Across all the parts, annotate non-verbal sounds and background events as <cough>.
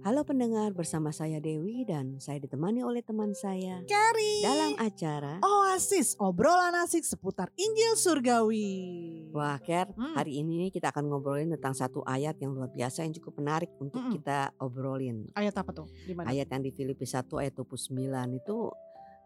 Halo pendengar, bersama saya Dewi dan saya ditemani oleh teman saya Carrie dalam acara Oasis obrolan asik seputar Injil Surgawi. Wah, Ker, Hmm. hari ini kita akan ngobrolin tentang satu ayat yang luar biasa yang cukup menarik untuk Mm-mm. kita obrolin. Ayat apa tuh? Di mana? Ayat yang di Filipi 1 ayat 29 itu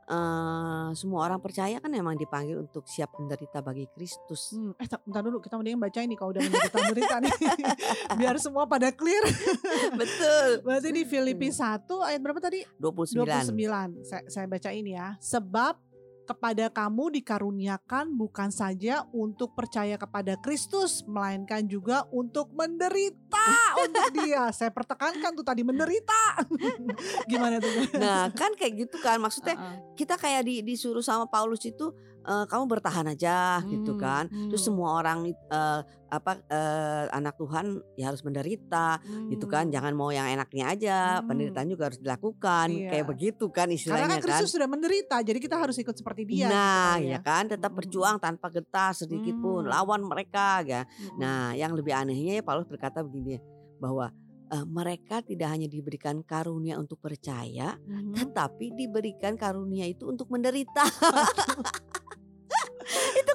eh semua orang percaya kan memang dipanggil untuk siap menderita bagi Kristus. Hmm, eh bentar dulu kita mendingan baca ini kalau udah menderita menderita nih. <laughs> Biar semua pada clear. <laughs> Betul. Berarti di Filipi 1 ayat berapa tadi? 29. 29. Saya, saya baca ini ya. Sebab kepada kamu dikaruniakan bukan saja untuk percaya kepada Kristus, melainkan juga untuk menderita <laughs> untuk dia. Saya pertekankan tuh tadi menderita. <laughs> Gimana tuh? Nah, kan kayak gitu kan maksudnya Heeh. kita kayak di, disuruh sama Paulus itu eh, kamu bertahan aja gitu Hmm, kan. Terus hmm. semua orang eh, apa eh, anak Tuhan ya harus menderita gitu kan. Hmm. Jangan mau yang enaknya aja, Hmm. penderitaan juga harus dilakukan. Iya. Kayak begitu kan Karena istilahnya kan kan. Kristus sudah menderita, jadi kita harus ikut seperti dia. Nah, gitu ya kan tetap Mm-mm. berjuang tanpa getah sedikit pun Hmm. lawan mereka ya. Mm-mm. Nah, yang lebih anehnya ya Paulus berkata begini bahwa eh, mereka tidak hanya diberikan karunia untuk percaya, Mhm. tetapi diberikan karunia itu untuk menderita.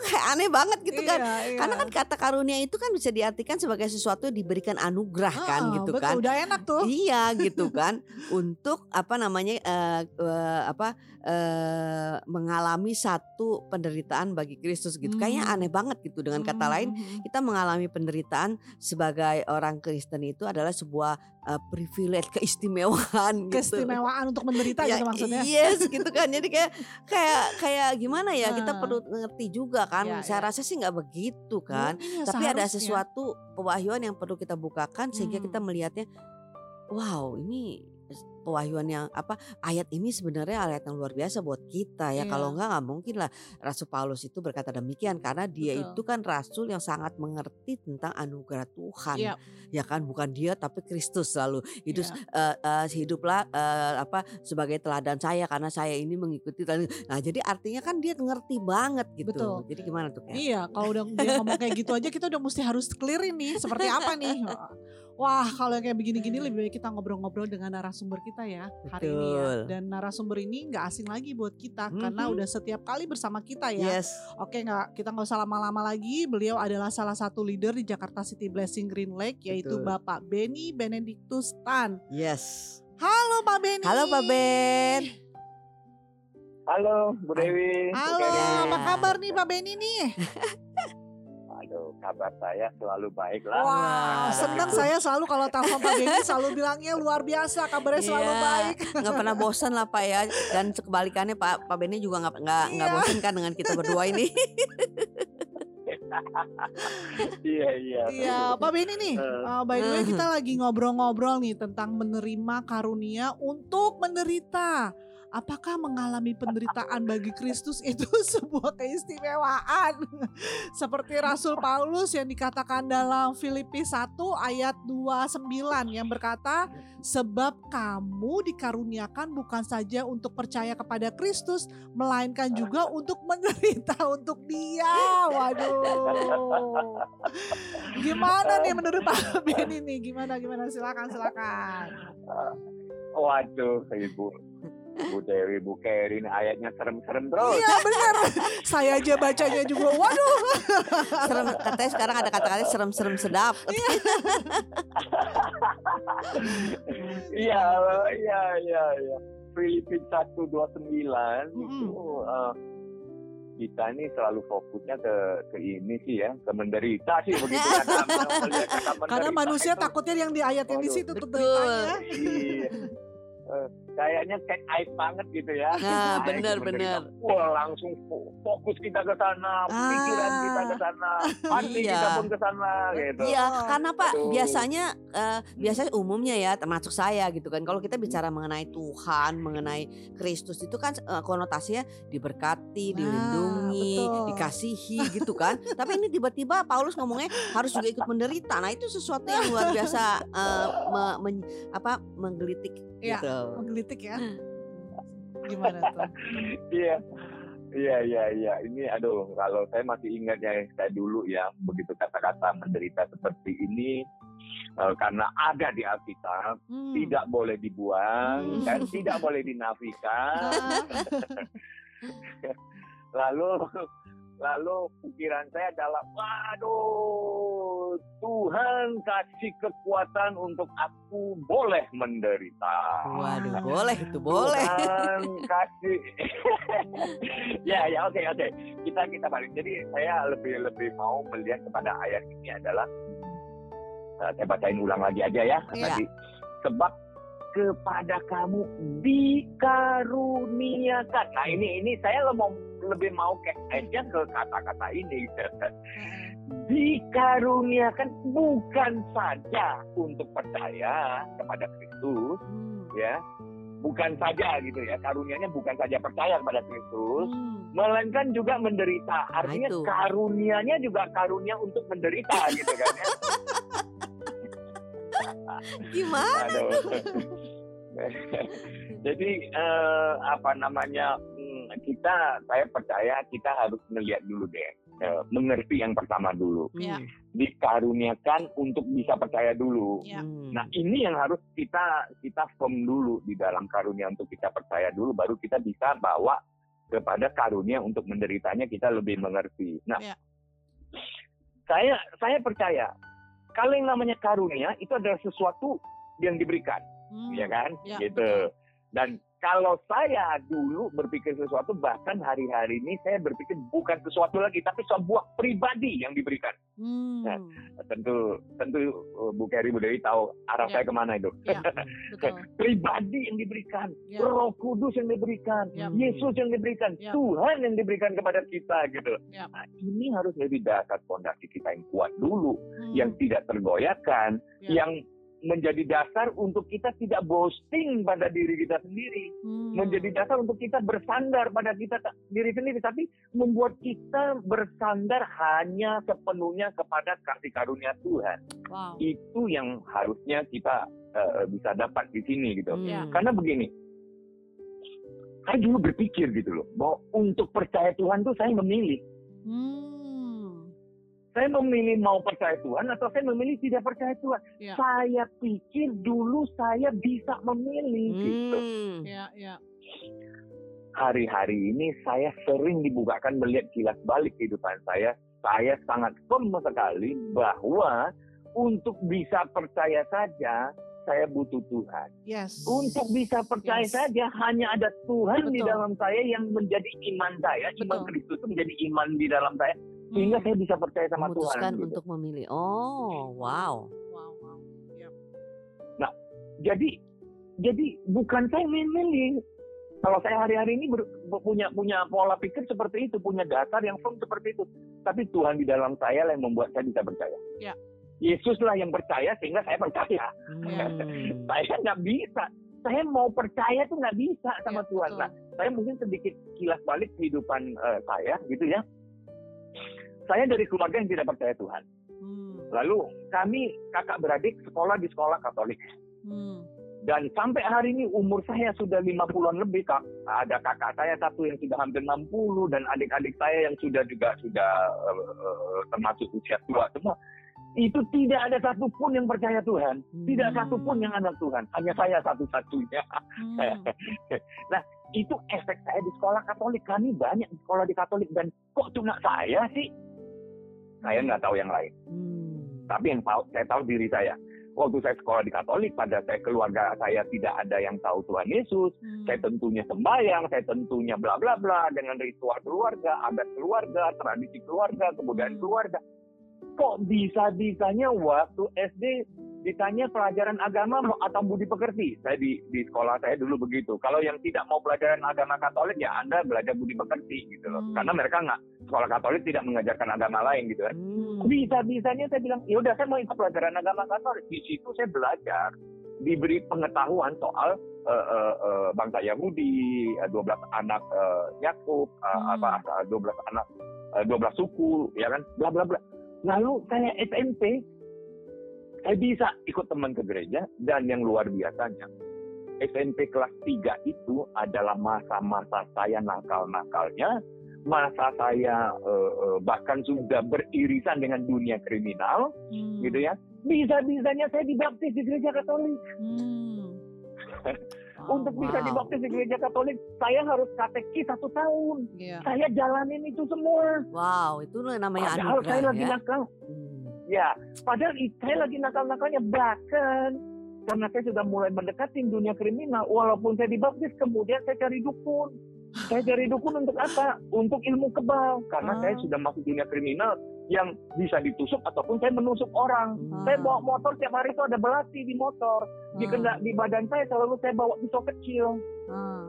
Kayak aneh banget gitu kan. Iya, iya. Karena kan kata karunia itu kan bisa diartikan sebagai sesuatu yang diberikan anugerah kan Ah, gitu betul, kan. Udah enak tuh. Iya gitu <laughs> kan untuk apa namanya eh, eh, apa eh, mengalami satu penderitaan bagi Kristus gitu. Kayaknya Hmm. aneh banget gitu dengan kata lain Mhm. kita mengalami penderitaan sebagai orang Kristen itu adalah sebuah eh, privilege keistimewaan gitu. keistimewaan untuk menderita Ya, gitu maksudnya. Yes gitu kan. Jadi kayak kayak kayak gimana ya kita perlu ngerti juga kan. Ya, Saya ya. rasa sih nggak begitu kan. Ya Tapi ada sesuatu pewahyuan yang perlu kita bukakan sehingga Hmm. kita melihatnya wow ini pewahyuan yang apa ayat ini sebenarnya ayat yang luar biasa buat kita ya Iya. kalau enggak nggak mungkin lah Rasul Paulus itu berkata demikian karena dia Betul. itu kan rasul yang sangat mengerti tentang anugerah Tuhan Iya. ya kan bukan dia tapi Kristus selalu hidup Iya. eh, eh, hiduplah eh, apa sebagai teladan saya karena saya ini mengikuti nah jadi artinya kan dia ngerti banget gitu Betul. jadi gimana tuh Ken? Iya, kalau udah dia ngomong kayak gitu aja kita udah mesti harus clear ini seperti apa nih. <laughs> Wah, kalau yang kayak begini-gini lebih baik kita ngobrol-ngobrol dengan narasumber kita ya hari ini ya. Dan narasumber ini nggak asing lagi buat kita karena Mhm. udah setiap kali bersama kita ya. yes Oke nggak kita nggak usah lama-lama lagi. Beliau adalah salah satu leader di Jakarta City Blessing Green Lake yaitu Betul. Bapak Benny Benedictus Tan. yes Halo Pak Benny. Halo Pak Ben. Halo Bu Dewi. Halo, apa kabar nih Pak Benny nih? <laughs> Kabar saya selalu baik lah. Wah, Wah. seneng saya selalu kalau telepon Pak Benny selalu bilangnya luar biasa, kabarnya selalu Iya, baik. nggak pernah bosan lah Pak ya. Dan kebalikannya Pak Pak Benny juga nggak nggak nggak Iya. bosan kan dengan kita berdua ini. <laughs> iya iya. Iya, Pak Benny nih. Eh. uh, by the way kita lagi ngobrol-ngobrol nih tentang menerima karunia untuk menderita. Apakah mengalami penderitaan bagi Kristus itu <laughs> sebuah keistimewaan? Seperti Rasul Paulus yang dikatakan dalam Filipi 1 ayat 29 yang berkata, Sebab kamu dikaruniakan bukan saja untuk percaya kepada Kristus, melainkan juga untuk menderita <laughs> untuk dia. Waduh. Gimana nih menurut Pak Benny nih? Gimana gimana silakan silakan. Waduh, Ibu. Bu Dewi, Bu Keri, ini ayatnya serem-serem terus. Iya benar. Saya aja bacanya juga. Waduh. Serem katanya sekarang ada kata-kata serem-serem sedap. Iya, iya, iya, iya. Filipi 129 itu eh, kita ini selalu fokusnya ke ke ini sih ya, ke menderita sih begitu kan. <laughs> Melihat kata Karena manusia itu, takutnya yang di ayat yang di situ tuh beritanya. Iya. <laughs> kayaknya kayak aib banget gitu ya. Nah, menderita. bener. Wah, langsung fo- fokus kita ke sana, pikiran Ah. kita ke sana, <laughs> hati Iya. kita pun ke sana gitu. Iya, karena Pak Aduh. biasanya eh, biasanya umumnya ya termasuk saya gitu kan. Kalau kita bicara mengenai Tuhan, mengenai Kristus itu kan eh, konotasinya diberkati, Nah, dilindungi, betul. dikasihi <laughs> gitu kan. Tapi ini tiba-tiba Paulus ngomongnya harus juga ikut menderita. Nah, itu sesuatu yang luar biasa eh, me- men- apa menggelitik Iya. gitu. Menggelitik ya. Gimana tuh? <laughs> Iya. Iya iya iya ini aduh kalau saya masih ingat ya kayak dulu ya begitu kata-kata menderita seperti ini eh, karena ada di Alkitab Hmm. tidak boleh dibuang Hmm. dan tidak boleh dinafikan <laughs> Ah. <laughs> lalu lalu pikiran saya adalah waduh Tuhan kasih kekuatan untuk aku boleh menderita Waduh, Ah. boleh itu boleh. Tuhan kasih <laughs> ya ya oke oke kita kita balik jadi saya lebih lebih mau melihat kepada ayat ini adalah eh, saya bacain ulang lagi aja ya Iya. tadi sebab kepada kamu dikaruniakan nah ini ini saya mau lebih mau ke aja ke kata-kata ini dikaruniakan bukan saja untuk percaya kepada Kristus Hmm. ya bukan saja gitu ya karunianya bukan saja percaya kepada Kristus Hmm. melainkan juga menderita artinya itu. karunianya juga karunia untuk menderita gitu kan ya <laughs> Gimana? Aduh. <laughs> jadi eh, apa namanya kita saya percaya kita harus melihat dulu deh eh, mengerti yang pertama dulu Ya. Hmm. dikaruniakan untuk bisa percaya dulu Ya. Hmm. Nah ini yang harus kita kita firm dulu di dalam karunia untuk kita percaya dulu, baru kita bisa bawa kepada karunia untuk menderitanya kita lebih mengerti. Nah, Ya. saya saya percaya kalau yang namanya karunia itu adalah sesuatu yang diberikan, Hmm. ya kan? Ya, gitu. Dan kalau saya dulu berpikir sesuatu, bahkan hari-hari ini saya berpikir bukan sesuatu lagi, tapi sebuah pribadi yang diberikan. Hmm. Ya. Tentu tentu uh, Bu Keri Bu Dewi tahu arah Ya. saya ke mana itu. Ya, <laughs> betul. pribadi yang diberikan, Ya. Roh Kudus yang diberikan, Ya. Yesus yang diberikan, Ya. Tuhan yang diberikan kepada kita gitu. Ya. Nah, ini harus jadi dasar fondasi kita yang kuat dulu, Hmm. yang tidak tergoyahkan, Ya. yang menjadi dasar untuk kita tidak boasting pada diri kita sendiri, Hmm. menjadi dasar untuk kita bersandar pada kita ta- diri sendiri, tapi membuat kita bersandar hanya sepenuhnya kepada kasih karunia Tuhan. Wow. Itu yang harusnya kita eh, bisa dapat di sini gitu. Ya. Hmm. Karena begini, saya dulu berpikir gitu loh, bahwa untuk percaya Tuhan tuh saya memilih. Hmm. Saya memilih mau percaya Tuhan atau saya memilih tidak percaya Tuhan. Ya. Saya pikir dulu saya bisa memilih gitu. Hmm. Ya, ya. Hari-hari ini saya sering dibukakan melihat kilas balik kehidupan saya. Saya sangat firm sekali bahwa untuk bisa percaya saja saya butuh Tuhan. Yes. Untuk bisa percaya Yes. saja hanya ada Tuhan di Betul. dalam saya yang menjadi iman saya, iman Betul. Kristus itu menjadi iman di dalam saya sehingga Hmm. saya bisa percaya sama Memutuskan Tuhan. gitu. untuk memilih. Oh, wow. Wow, wow. Yep. Jadi jadi bukan saya memilih. Kalau saya hari-hari ini ber- ber- punya punya pola pikir seperti itu, punya dasar yang firm seperti itu. Tapi Tuhan di dalam saya lah yang membuat saya bisa percaya. Ya. Yesuslah yang percaya sehingga saya percaya. Hmm. <laughs> Saya nggak bisa. Saya mau percaya tuh nggak bisa sama Ya, Tuhan. betul. Nah, saya mungkin sedikit kilas balik kehidupan eh, saya gitu ya. Saya dari keluarga yang tidak percaya Tuhan. Hmm. Lalu kami kakak beradik sekolah di sekolah Katolik. Hmm. Dan sampai hari ini umur saya sudah 50-an lebih, Kak. Ada kakak saya satu yang sudah hampir 60 dan adik-adik saya yang sudah juga sudah eh, termasuk usia tua semua. Itu tidak ada satupun yang percaya Tuhan. Tidak Hmm. satupun yang anak Tuhan. Hanya saya satu-satunya. Hmm. <laughs> nah, itu efek saya di sekolah Katolik. Kami banyak di sekolah di Katolik. Dan kok cuma saya sih? Saya nggak tahu yang lain. Hmm. Tapi yang tahu, saya tahu diri saya. Waktu saya sekolah di Katolik, pada saya keluarga saya tidak ada yang tahu Tuhan Yesus. Hmm. Saya tentunya sembahyang, saya tentunya bla bla bla dengan ritual keluarga, adat keluarga, tradisi keluarga, kebudayaan Hmm. keluarga. Kok bisa-bisanya waktu SD ditanya pelajaran agama mau- atau budi pekerti? Saya di di sekolah saya dulu begitu. Kalau yang tidak mau pelajaran agama Katolik ya Anda belajar budi pekerti gitu loh. Hmm. Karena mereka nggak sekolah Katolik tidak mengajarkan agama lain gitu kan. Hmm. Bisa-bisanya saya bilang, ya udah saya mau ikut pelajaran agama Katolik. Di situ saya belajar, diberi pengetahuan soal eh, eh, eh, bangsa Yahudi, eh, 12 anak eh, Yakub, Hmm. apa eh, 12 anak eh, 12 suku, ya kan, bla bla bla. Lalu saya SMP, saya bisa ikut teman ke gereja dan yang luar biasanya SMP kelas 3 itu adalah masa-masa saya nakal-nakalnya, masa saya eh, eh, bahkan sudah beririsan dengan dunia kriminal, Hmm. gitu ya. bisa-bisanya saya dibaptis di gereja Katolik. Hmm. <laughs> Untuk Oh, bisa wow. dibaptis di gereja Katolik, saya harus katekis satu tahun. Iya. Saya jalanin itu semua. Wow, itu namanya Padahal saya anugerah lagi ya. nakal. Hmm. Ya, padahal saya lagi nakal-nakalnya bahkan karena saya sudah mulai mendekati dunia kriminal. Walaupun saya dibaptis, kemudian saya cari dukun. Saya cari dukun untuk apa? Untuk ilmu kebal. Karena Ah. saya sudah masuk dunia kriminal yang bisa ditusuk ataupun saya menusuk orang. Hmm. Saya bawa motor tiap hari itu ada belati di motor. Di, Ah. kenda- di badan saya selalu saya bawa pisau kecil. Ah.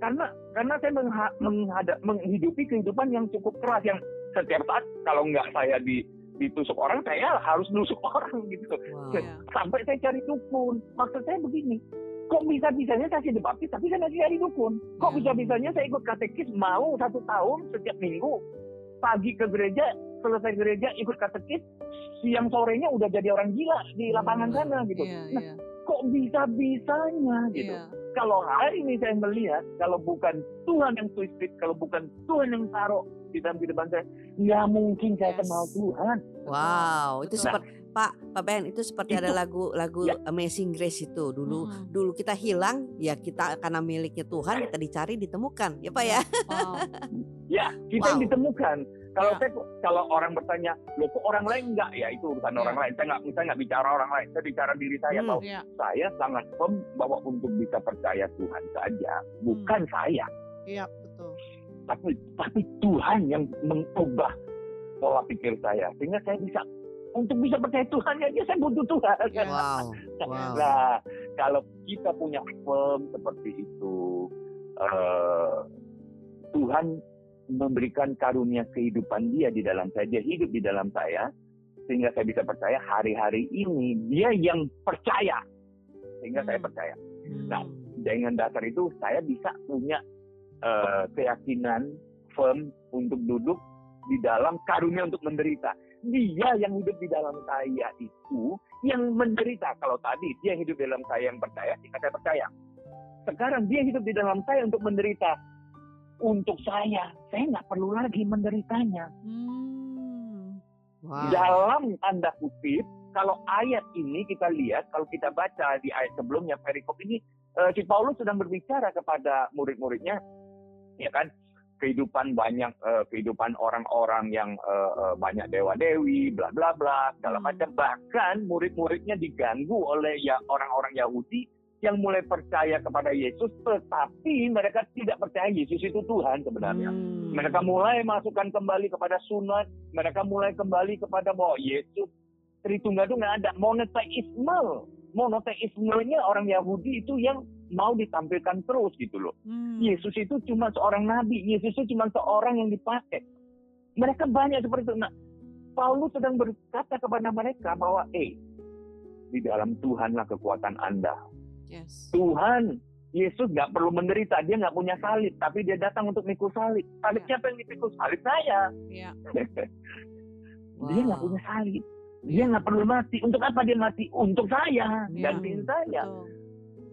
Karena karena saya mengha- menghada- menghidupi kehidupan yang cukup keras yang setiap saat kalau nggak saya di ditusuk orang saya harus nusuk <laughs> orang gitu Wow. Iya. sampai saya cari dukun maksud saya begini kok bisa bisanya saya dibaptis tapi saya masih cari dukun kok Ya. bisa bisanya saya ikut katekis mau satu tahun setiap minggu pagi ke gereja selesai gereja ikut katekis siang sorenya udah jadi orang gila di lapangan Hmm. sana gitu Iya, nah iya, kok bisa bisanya gitu iya. kalau hari ini saya melihat kalau bukan Tuhan yang twisted, kalau bukan Tuhan yang taruh di dalam kehidupan saya, nggak mungkin saya Yes. kenal Tuhan. Wow, itu seperti Pak Pak Ben itu seperti ada Itu. lagu lagu Ya. Amazing Grace itu dulu Mm-mm. dulu kita hilang ya kita karena miliknya Tuhan kita dicari ditemukan ya Pak ya. Wow. Ya, kita yang Wow. ditemukan. Kalau Ya. saya kalau orang bertanya, loh kok orang lain enggak? Ya itu urusan Ya. orang lain. Saya nggak saya nggak bicara orang lain. Saya bicara diri saya Hmm. bahwa Iya. saya sangat firm bahwa untuk bisa percaya Tuhan saja, bukan saya, Iya, betul. Tapi tapi Tuhan yang mengubah pola pikir saya sehingga saya bisa untuk bisa percaya Tuhan aja saya butuh Tuhan. Ya. <laughs> Wow. Wow. Nah, kalau kita punya firm seperti itu, eh, Tuhan memberikan karunia kehidupan Dia di dalam saya, Dia hidup di dalam saya, sehingga saya bisa percaya hari-hari ini Dia yang percaya, sehingga saya Hmm. percaya. Hmm. Nah, Dengan dasar itu saya bisa punya eh, keyakinan firm untuk duduk di dalam karunia untuk menderita. Dia yang hidup di dalam saya itu yang menderita. Kalau tadi dia hidup di dalam saya yang percaya, jika saya percaya. Sekarang dia hidup di dalam saya untuk menderita. Untuk saya, saya nggak perlu lagi menderitanya. Hmm. Wow. Dalam tanda kutip, kalau ayat ini kita lihat, kalau kita baca di ayat sebelumnya, perikop ini, eh, si Paulus sedang berbicara kepada murid-muridnya, ya kan, kehidupan banyak, eh, kehidupan orang-orang yang eh, banyak dewa-dewi, bla bla bla, segala Hmm. macam. Bahkan murid-muridnya diganggu oleh ya orang-orang Yahudi yang mulai percaya kepada Yesus, tetapi mereka tidak percaya Yesus itu Tuhan sebenarnya. Hmm. Mereka mulai masukkan kembali kepada sunat, mereka mulai kembali kepada bahwa Yesus Tritunggal itu nggak ada. Monoteisme, monoteismenya orang Yahudi itu yang mau ditampilkan terus gitu loh. Hmm. Yesus itu cuma seorang nabi, Yesus itu cuma seorang yang dipakai. Mereka banyak seperti itu. Nah, Paulus sedang berkata kepada mereka bahwa, eh, di dalam Tuhanlah kekuatan Anda. Yes. Tuhan, Yesus nggak perlu menderita, dia nggak punya salib, tapi dia datang untuk mikul salib. Salib Ya. siapa yang dipikul? Salib saya. Iya. <laughs> Dia nggak Wow. punya salib. Dia nggak perlu mati. Untuk apa dia mati? Untuk saya, Ya. gantiin saya. Betul.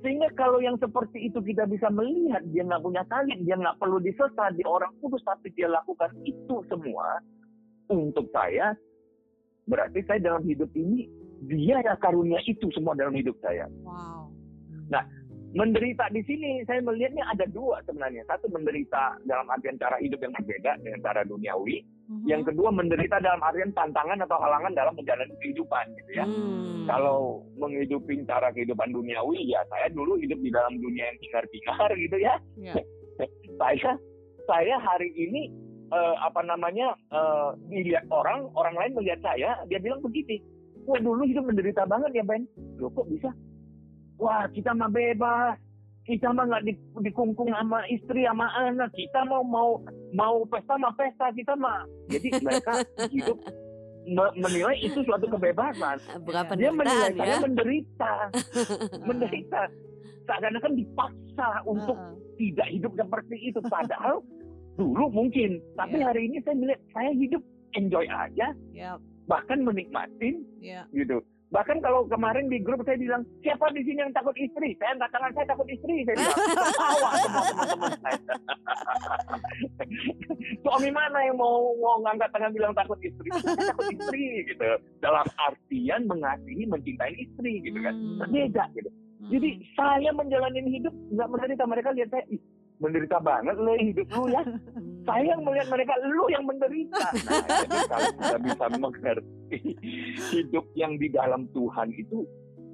Sehingga kalau yang seperti itu kita bisa melihat, dia nggak punya salib, dia nggak perlu disesat, dia orang kudus, tapi dia lakukan itu semua untuk saya. Berarti saya dalam hidup ini, dia yang karunia itu semua dalam hidup saya. Wow. Nah, menderita di sini saya melihatnya ada dua sebenarnya. Satu menderita dalam artian cara hidup yang berbeda dengan cara duniawi. Mhm. Yang kedua menderita dalam artian tantangan atau halangan dalam menjalani kehidupan gitu ya. Hmm. Kalau menghidupi cara kehidupan duniawi ya saya dulu hidup di dalam dunia yang hingar-bingar gitu ya. Iya. <laughs> Saya saya hari ini eh, apa namanya eh, dilihat orang, orang lain melihat saya, dia bilang begini, wah dulu hidup menderita banget ya Ben. Loh kok bisa? Wah kita mah bebas, kita mah nggak di, dikungkung sama istri sama anak, kita mau mau mau pesta mah pesta, kita mah. Jadi mereka <laughs> hidup me- menilai itu suatu kebebasan. Bukan Dia menilai saya ya. menderita, <laughs> menderita. Seakan-akan dipaksa untuk Heeh. tidak hidup seperti itu. <laughs> Padahal dulu mungkin, tapi Iya. hari ini saya melihat saya hidup enjoy aja, Yap. bahkan menikmatin Iya. gitu. Bahkan kalau kemarin di grup saya bilang, siapa di sini yang takut istri? Saya angkat tangan, saya takut istri. Saya bilang, ketawa semua teman-teman saya. Suami mana yang mau mau ngangkat tangan bilang takut istri? Saya takut istri gitu. Dalam artian mengasihi, mencintai istri gitu kan. Hmm. Berbeda gitu. Jadi saya menjalani hidup nggak menderita. Mereka lihat saya, ih menderita banget lo hidup lu ya. <laughs> Saya yang melihat mereka, lu yang menderita. Nah, jadi kalau kita bisa mengerti hidup yang di dalam Tuhan itu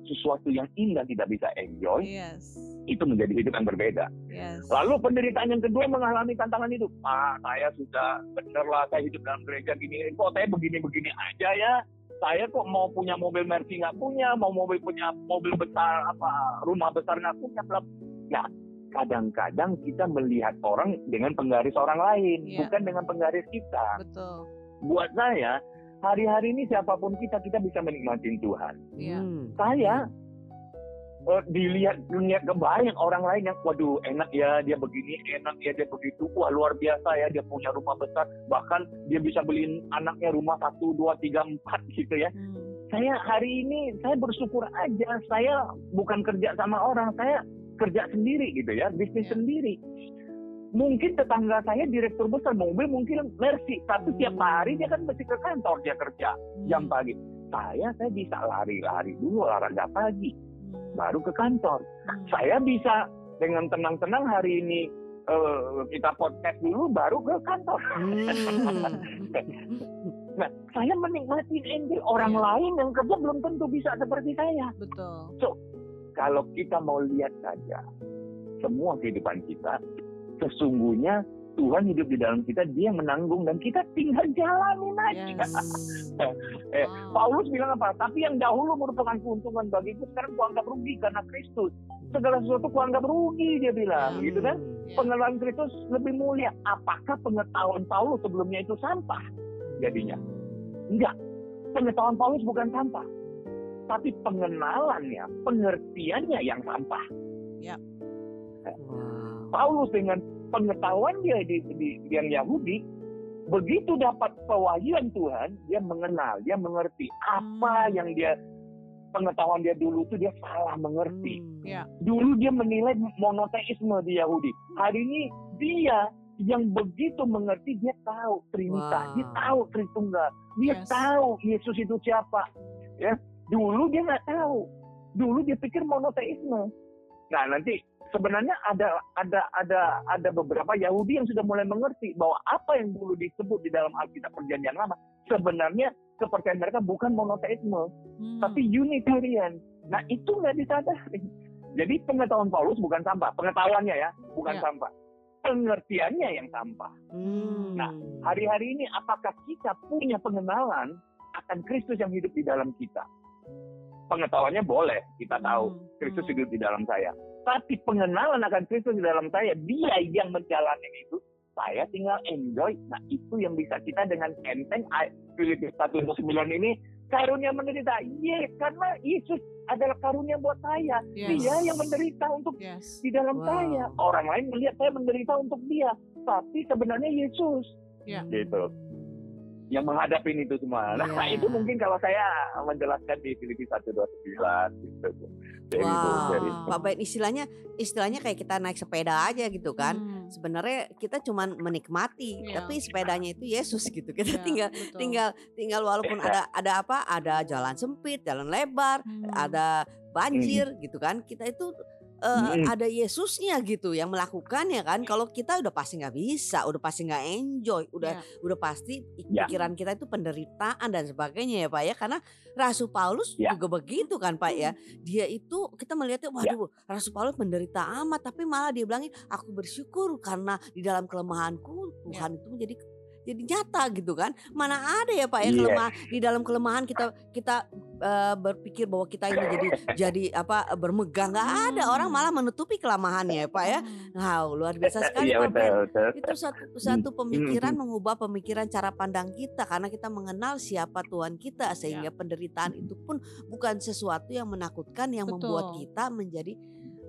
sesuatu yang indah tidak bisa enjoy, Yes. itu menjadi hidup yang berbeda. Yes. Lalu penderitaan yang kedua mengalami tantangan hidup. Pak, saya sudah bener lah saya hidup dalam gereja gini, kok saya begini-begini aja ya. Saya kok mau punya mobil Mercy nggak punya, mau mobil punya mobil besar apa rumah besar nggak punya. Nah, kadang-kadang kita melihat orang dengan penggaris orang lain, Iya. bukan dengan penggaris kita. Betul. Buat saya, hari-hari ini siapa pun kita, kita bisa menikmati Tuhan. Iya. Hmm. Saya eh, dilihat dunia kebanyak orang lain yang waduh enak ya dia begini enak ya dia begitu wah luar biasa ya dia punya rumah besar bahkan dia bisa beliin anaknya rumah satu dua tiga empat <laughs> gitu ya Hmm. saya hari ini saya bersyukur aja saya bukan kerja sama orang saya kerja sendiri gitu ya bisnis Ya. sendiri mungkin tetangga saya direktur besar mobil mungkin Mercy tapi tiap Hmm. hari dia kan mesti ke kantor dia kerja jam Hmm. pagi saya saya bisa lari-lari dulu olahraga pagi Hmm. baru ke kantor Hmm. saya bisa dengan tenang-tenang hari ini eh, kita podcast dulu baru ke kantor Hmm. <laughs> nah saya menikmati enjoy orang Iya. lain yang kerja belum tentu bisa seperti saya Betul. Kalau kita mau lihat saja semua kehidupan kita sesungguhnya Tuhan hidup di dalam kita, dia menanggung dan kita tinggal jalanin aja. Yes. <laughs> Eh, Wow. Paulus bilang apa? Tapi yang dahulu merupakan keuntungan bagiku, sekarang kuanggap rugi karena Kristus. Segala sesuatu kuanggap rugi, dia bilang, Hmm. gitu kan? Ya. Pengenalan Kristus lebih mulia. Apakah pengetahuan Paulus sebelumnya itu sampah? Jadinya, enggak. Pengetahuan Paulus bukan sampah, tapi pengenalannya, pengertiannya yang sampah. Wow. Paulus dengan pengetahuan dia di, di yang Yahudi begitu dapat pewahyuan Tuhan dia mengenal dia mengerti apa Hmm. yang dia pengetahuan dia dulu itu dia salah mengerti Hmm. Ya. dulu dia menilai monoteisme di Yahudi hari ini dia yang begitu mengerti dia tahu Trinitas Wow. dia tahu Tritunggal dia Yes. tahu Yesus itu siapa ya dulu dia nggak tahu dulu dia pikir monoteisme nah nanti sebenarnya ada ada ada ada beberapa Yahudi yang sudah mulai mengerti bahwa apa yang dulu disebut di dalam Alkitab Perjanjian Lama sebenarnya kepercayaan mereka bukan monoteisme Hmm. tapi Unitarian. Nah itu nggak disadari. Jadi pengetahuan Paulus bukan sampah, pengetahuannya ya bukan Ya. sampah, pengertiannya yang sampah. Hmm. Nah, Hari-hari ini apakah kita punya pengenalan akan Kristus yang hidup di dalam kita? Pengetahuannya boleh, kita tahu Hmm. Kristus Hmm. hidup di dalam saya. Tapi pengenalan akan Kristus di dalam saya, dia yang menjalani itu, saya tinggal enjoy. Nah itu yang bisa kita dengan enteng, ay- Filipi 1:9 ini, karunia menderita. Yes, karena Yesus adalah karunia buat saya. Yes. Dia yang menderita untuk Yes. di dalam Wow. saya. Orang lain melihat saya menderita untuk dia. Tapi sebenarnya Yesus. Ya. Gitu. Yang menghadapi itu semua. Nah, Ya. itu mungkin kalau saya menjelaskan di Filipi 129 gitu. Dari itu, Wow. dari Pak Ben istilahnya istilahnya kayak kita naik sepeda aja gitu kan. Hmm. Sebenarnya kita cuman menikmati, Iya. tapi sepedanya itu Yesus gitu. Kita Ya, tinggal betul. tinggal tinggal walaupun ada ada apa? Ada jalan sempit, jalan lebar, Hmm. ada banjir gitu kan. Kita itu eh, Hmm. ada Yesusnya gitu yang melakukannya kan. Kalau kita udah pasti nggak bisa, udah pasti nggak enjoy, udah Ya. udah pasti Ya. pikiran kita itu penderitaan dan sebagainya ya Pak ya. Karena Rasul Paulus Ya. juga begitu kan Pak ya. Dia itu kita melihatnya waduh Rasul Paulus menderita amat tapi malah dia bilangin aku bersyukur karena di dalam kelemahanku Tuhan itu menjadi jadi nyata gitu kan. Mana ada ya Pak ya Iya. kelemahan di dalam kelemahan kita kita eh, berpikir bahwa kita ini jadi jadi apa bermegang nggak ada Hmm. orang malah menutupi kelemahannya ya Pak ya. Hmm. Wow, luar biasa <laughs> sekali Iya Pak Ben betul, betul. itu satu satu pemikiran mengubah pemikiran cara pandang kita karena kita mengenal siapa Tuhan kita sehingga penderitaan itu pun bukan sesuatu yang menakutkan yang membuat Betul. kita menjadi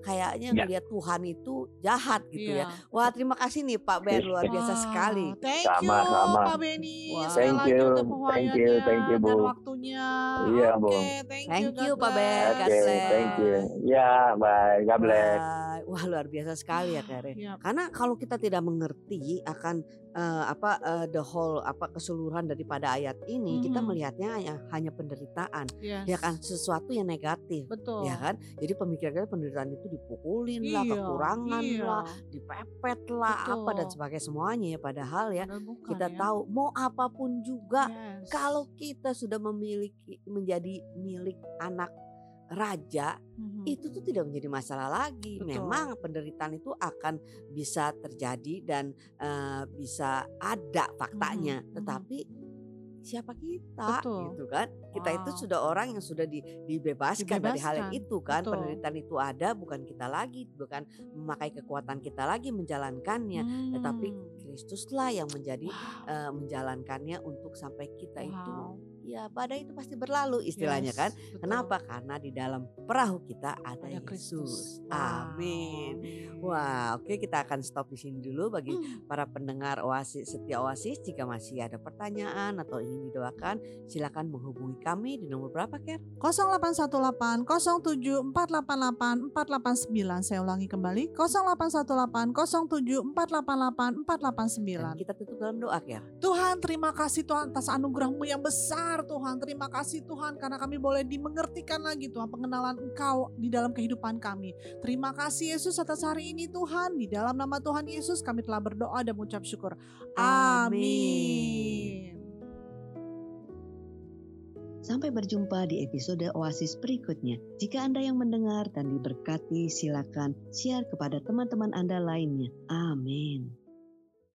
kayaknya Ya. ngelihat Tuhan itu jahat gitu ya. Iya. Wah terima kasih nih Pak Ben luar biasa Wah, sekali. Thank you Sama-sama. Pak Beni. Wah. Sekali Thank you, untuk thank you, thank you, dan Bu. waktunya. Iya, Oke, Bu. thank you. Thank you, God Pak Ben. Oke, bless. thank you. Ya, bye. God bless. Wah, wah luar biasa sekali ya Kare. Iya. Karena kalau kita tidak mengerti akan eh, apa eh, the whole apa keseluruhan daripada ayat ini, kita Mhm. melihatnya hanya, hanya penderitaan, Yes. ya kan sesuatu yang negatif. Betul. Ya kan, jadi pemikiran kita penderitaan itu dipukulin lah, Iya, kekurangan iya. lah, dipepet lah, apa dan Betul. sebagainya semuanya ya. Padahal ya Padahal bukan kita ya. tahu mau apa pun juga Yes. kalau kita sudah memiliki menjadi milik anak raja Mhm. itu tuh tidak menjadi masalah lagi. Betul. Memang penderitaan itu akan bisa terjadi dan eh, bisa ada faktanya, Mhm, mhm. tetapi siapa kita Betul. gitu kan? Kita itu Wow. sudah orang yang sudah di- dibebaskan, dari hal yang Dibebaskan, itu kan. betul. Penderitaan itu ada bukan kita lagi, bukan memakai kekuatan kita lagi menjalankannya, tetapi Hmm. Kristuslah yang menjadi Wow. eh, menjalankannya untuk sampai kita itu Wow. Ya badai itu pasti berlalu istilahnya Yes, kan. betul. Kenapa? Karena di dalam perahu kita ada, Ada Yesus. Kristus. Wow, Amin. amin. Wah, oke kita akan stop di sini dulu bagi Hmm. para pendengar Oasis Setia Oasis. Jika masih ada pertanyaan atau ingin didoakan, silakan menghubungi kami di nomor berapa, Ker? 0818 07 488 489 saya ulangi kembali 0818 07 488 Dan 489 kita tutup dalam doa, Ker. Tuhan terima kasih Tuhan atas anugerahmu yang besar Tuhan terima kasih Tuhan karena kami boleh dimengertikan lagi Tuhan pengenalan Engkau di dalam kehidupan kami terima kasih Yesus atas hari ini Tuhan di dalam nama Tuhan Yesus kami telah berdoa dan mengucap syukur amin Sampai berjumpa di episode Oasis berikutnya. Jika Anda yang mendengar dan diberkati, silakan share kepada teman-teman Anda lainnya. Amin.